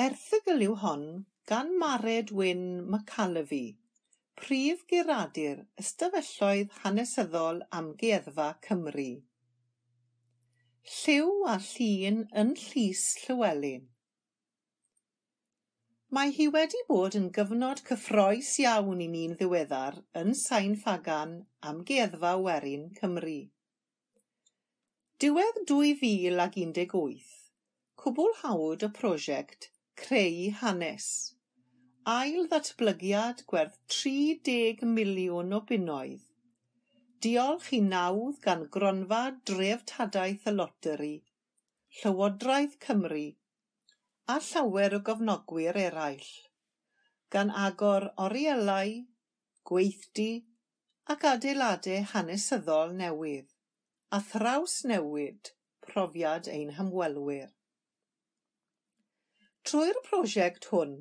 Erthygl yw hon gan Mared Wyn Macaluffy, Prif Geradur Ystafelloedd Hanesyddol Amgueddfa Cymru. Lliw a llun yn Llys Llywelyn. Mae hi wedi bod yn gyfnod cyffroes iawn i ni'n ddiweddar yn Sain Ffagan Amgueddfa Werin Cymru. Diwedd 2018, cwblhawyd y prosiect creu hanes, ail-ddatblygiad gwerth tri deg miliwn o bunnoedd. Diolch i nawdd gan Gronfa Dreftadaeth y Loteri, Llywodraeth Cymru a llawer o gofnogwyr eraill, gan agor orielau, gweithdi ac adeiladau hanesyddol newydd a thraws newid profiad ein hymwelwyr. Trwy'r prosiect hwn,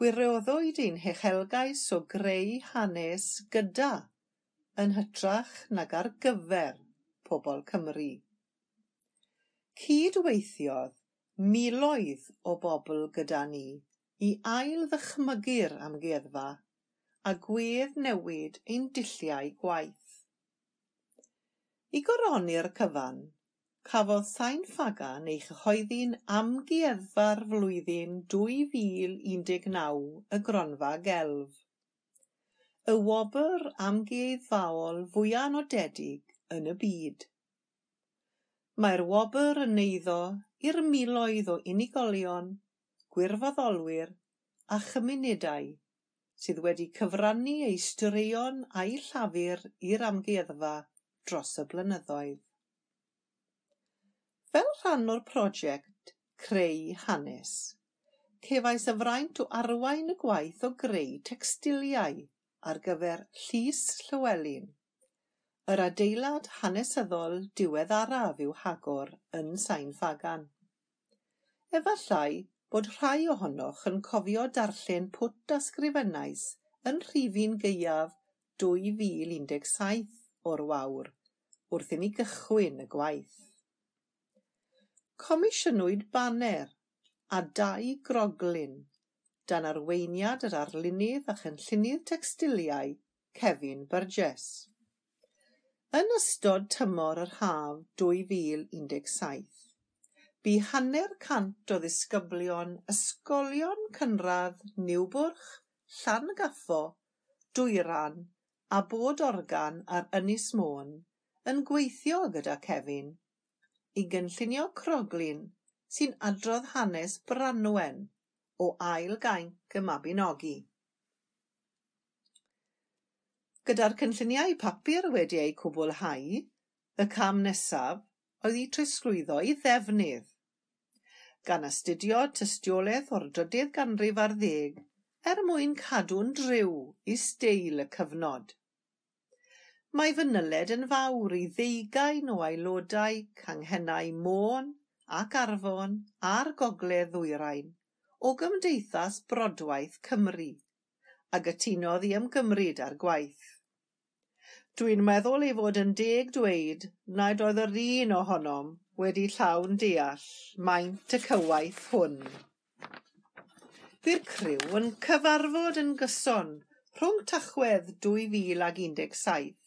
gwirioddwyd ein hechelgais o greu hanes gyda yn hytrach nag ar gyfer pobl Cymru. Cydweithiodd miloedd o bobl gyda ni i ail-ddychmygu'r amgueddfa a gweddnewid ein dulliau gwaith. I goroni'r cyfan, Cafodd sain Fagan ei chyhoeddi'n amgueddfa'r flwyddyn dwy fil un deg naw y Gronfa Gelf, y wobr amgueddfaol fwyaf nodedig yn y byd. Mae'r wobr yn neiddo i'r miloedd o unigolion, gwirfoddolwyr a chymunedau sydd wedi cyfrannu eu straeon a'u llafur i'r amgueddfa dros y blynyddoedd. Fel rhan o'r prosiect Creu Hanes, cefais y fraint o arwain y gwaith o greu textiliau ar gyfer Llys Llywelyn. Yr adeilad hanesyddol diweddaraf yw Hagor yn Sain Fagan. Efallai bod rhai ohonoch yn cofio darllen pwt a sgrifennais yn rhifin gaeaf 2017 o'r wawr wrth i ni gychwyn y gwaith. Comisiynwyd baner a dau groglyn dan arweiniad yr Arlunydd a chynllunydd textiliau Kevin Burgess. Yn ystod tymor yr haf dwy fil un deg saith, bu hanner cant o ddisgyblion ysgolion cynradd Niwbwrch, Llangaffo, Dwyran a Bodorgan ar Ynys Môn yn gweithio gyda Kevin i gynllunio croglin sy'n adrodd hanes Branwen o ail gainc y Mabinogi. Gyda'r cynlluniau papur wedi eu cwblhau, y cam nesaf oedd i trosglwyddo i ddefnydd, gan astudio tystiolaeth o'r drydydd ganrif ar ddeg er mwyn cadw'n driw i steil y cyfnod. Mae fynyled yn fawr i ddeugain o aelodau canghennau Môn ac Arfon a'r Gogledd Ddwyrain o Gymdeithas Brodwaith Cymru a gytunodd i ymgymryd ar gwaith. Dwi'n meddwl ei fod yn deg dweud nad oedd yr un ohonom wedi llawn deall maint y cywaith hwn. Bu'r criw yn cyfarfod yn gyson rhwng tachwedd 2017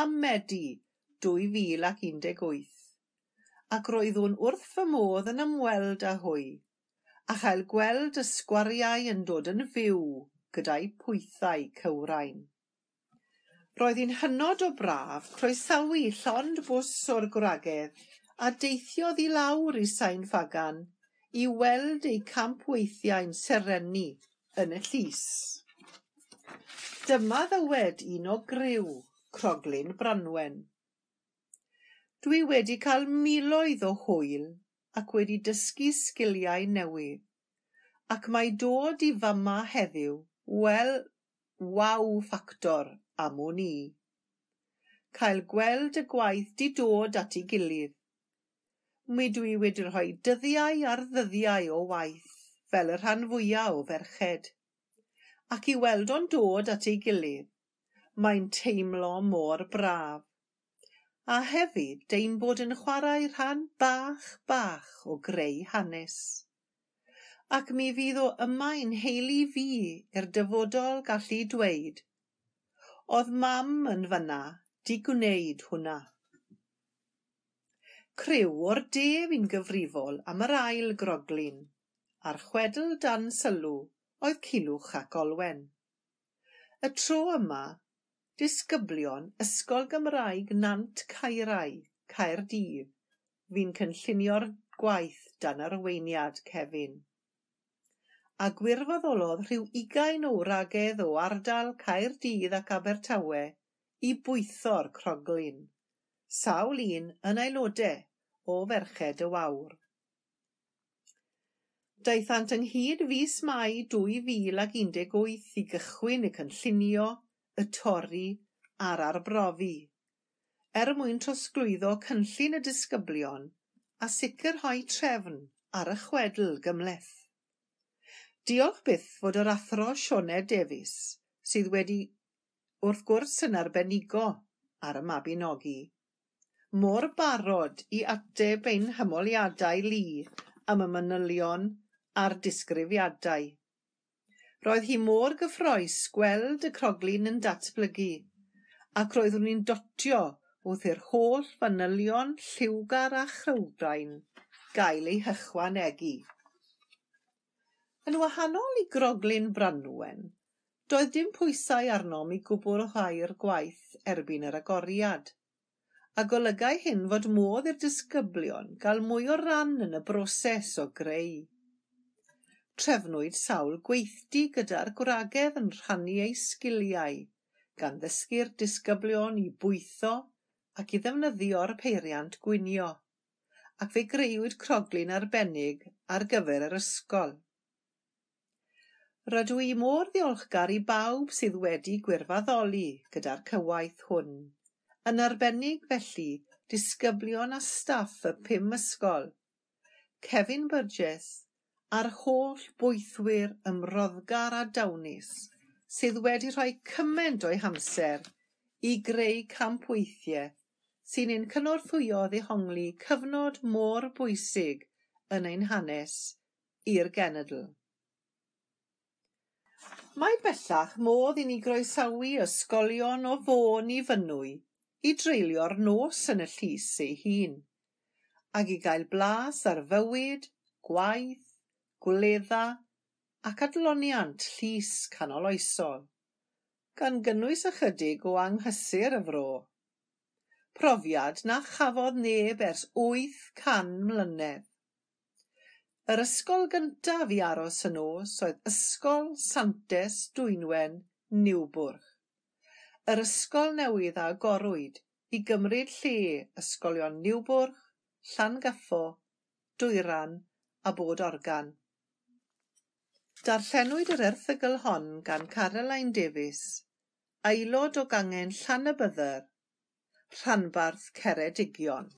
ym Medi 2018 ac un deg roeddwn wrth fy modd yn ymweld â hwy, a chael gweld y sgwariau yn dod yn fyw gyda'i pwythau cywrain. Roedd hi'n hynod o braf croesawu llond bws o'r gwragedd a deithiodd i lawr i Sain Fagan i weld ei camp weithiau'n serenni yn y llys. Dyma ddywed un o griw croglin Branwen. Dwi wedi cael miloedd o hwyl ac wedi dysgu sgiliau newydd, ac mae dod i fama heddiw, wel, waw ffactor amwn i. Cael gweld y gwaith di dod at ei gilydd. Mi dwi wedi rhoi dyddiau ar ddyddiau o waith, fel y rhan fwyaf o ferched, ac i weld o'n dod at ei gilydd Mae'n teimlo mor braf. A hefyd ein bod yn chwarae rhan bach bach o greu hanes. Ac mi fydd o yma'n heili fi i'r dyfodol gallu dweud, oedd mam yn fyna di gwneud hwnna. Criw o'r de fi'n gyfrifol am yr ail groglin, a'r chwedl dan sylw oedd Culwch ac Olwen. Y tro yma, Disgyblion Ysgol Gymraeg Nant Caerau, Caerdydd Fi'n cynllunio'r gwaith dan arweiniad Cefin a gwirfoddolodd rhyw ugain o wragedd o ardal Caerdydd ac Abertawe i bwytho'r croglin. sawl un yn aelodau o Ferched y Wawr. Daethant ynghyd fus Mai 2018 i gychwyn y cynllunio y torri a'r arbrofi, er mwyn trosglwyddo cynllun y disgyblion a sicrhau trefn ar y chwedl gymleth. Diolch byth fod yr athro Sioned Davies, sydd wedi wrth gwrs yn arbenigo ar y Mabinogi, mor barod i ateb ein hymoliadau li am y manylion a'r disgrifiadau. Roedd hi mor gyffroes gweld y croglin yn datblygu, ac roeddwn i'n dotio wrth i'r holl fanylion lliwgar a chrywbrain gael eu hychwanegu. Yn wahanol i groglin Branwen, doedd dim pwysau arnom i gwblhau'r gwaith erbyn yr agoriad, a golygai hyn fod modd i'r disgyblion gael mwy o ran yn y broses o greu. Trefnwyd sawl gweithdi gyda'r gwragedd yn rhannu eu sgiliau, gan ddysgu'r disgyblion i bwytho ac i ddefnyddio'r peiriant gwinio, ac fe greuwyd croglin arbennig ar gyfer yr ysgol. Rydw i mor ddiolchgar i bawb sydd wedi gwirfaddoli gyda'r cywaith hwn, yn arbennig felly disgyblion a staff y pum ysgol, Kevin Burgess, a'r holl bwythwyr ymroddgar a dawnus sydd wedi rhoi cymaint o'i hamser i greu campweithiau sy'n ein cynorthwyo ddehongli cyfnod mor bwysig yn ein hanes i'r genedl. Mae bellach modd i ni groesawu ysgolion o fôn i fynwy i dreulio'r nos yn y llys ei hun, ac i gael blas ar fywyd, gwaith gwledda ac adloniant llys canoloesol, gan gynnwys ychydig o anghysur y fro, profiad na chafodd neb ers wyth can mlynedd. Yr ysgol gyntaf i aros yn os oedd Ysgol Santes Dwynwen, Niwbwrch. Yr ysgol newydd a agorwyd i gymryd lle ysgolion Niwbwrch, Llangyffo, Dwyran a Bod Organ. Darllenwyd yr erthygl hon gan Caroline Davies, aelod o Gangen Llanabydr, rhanbarth Ceredigion.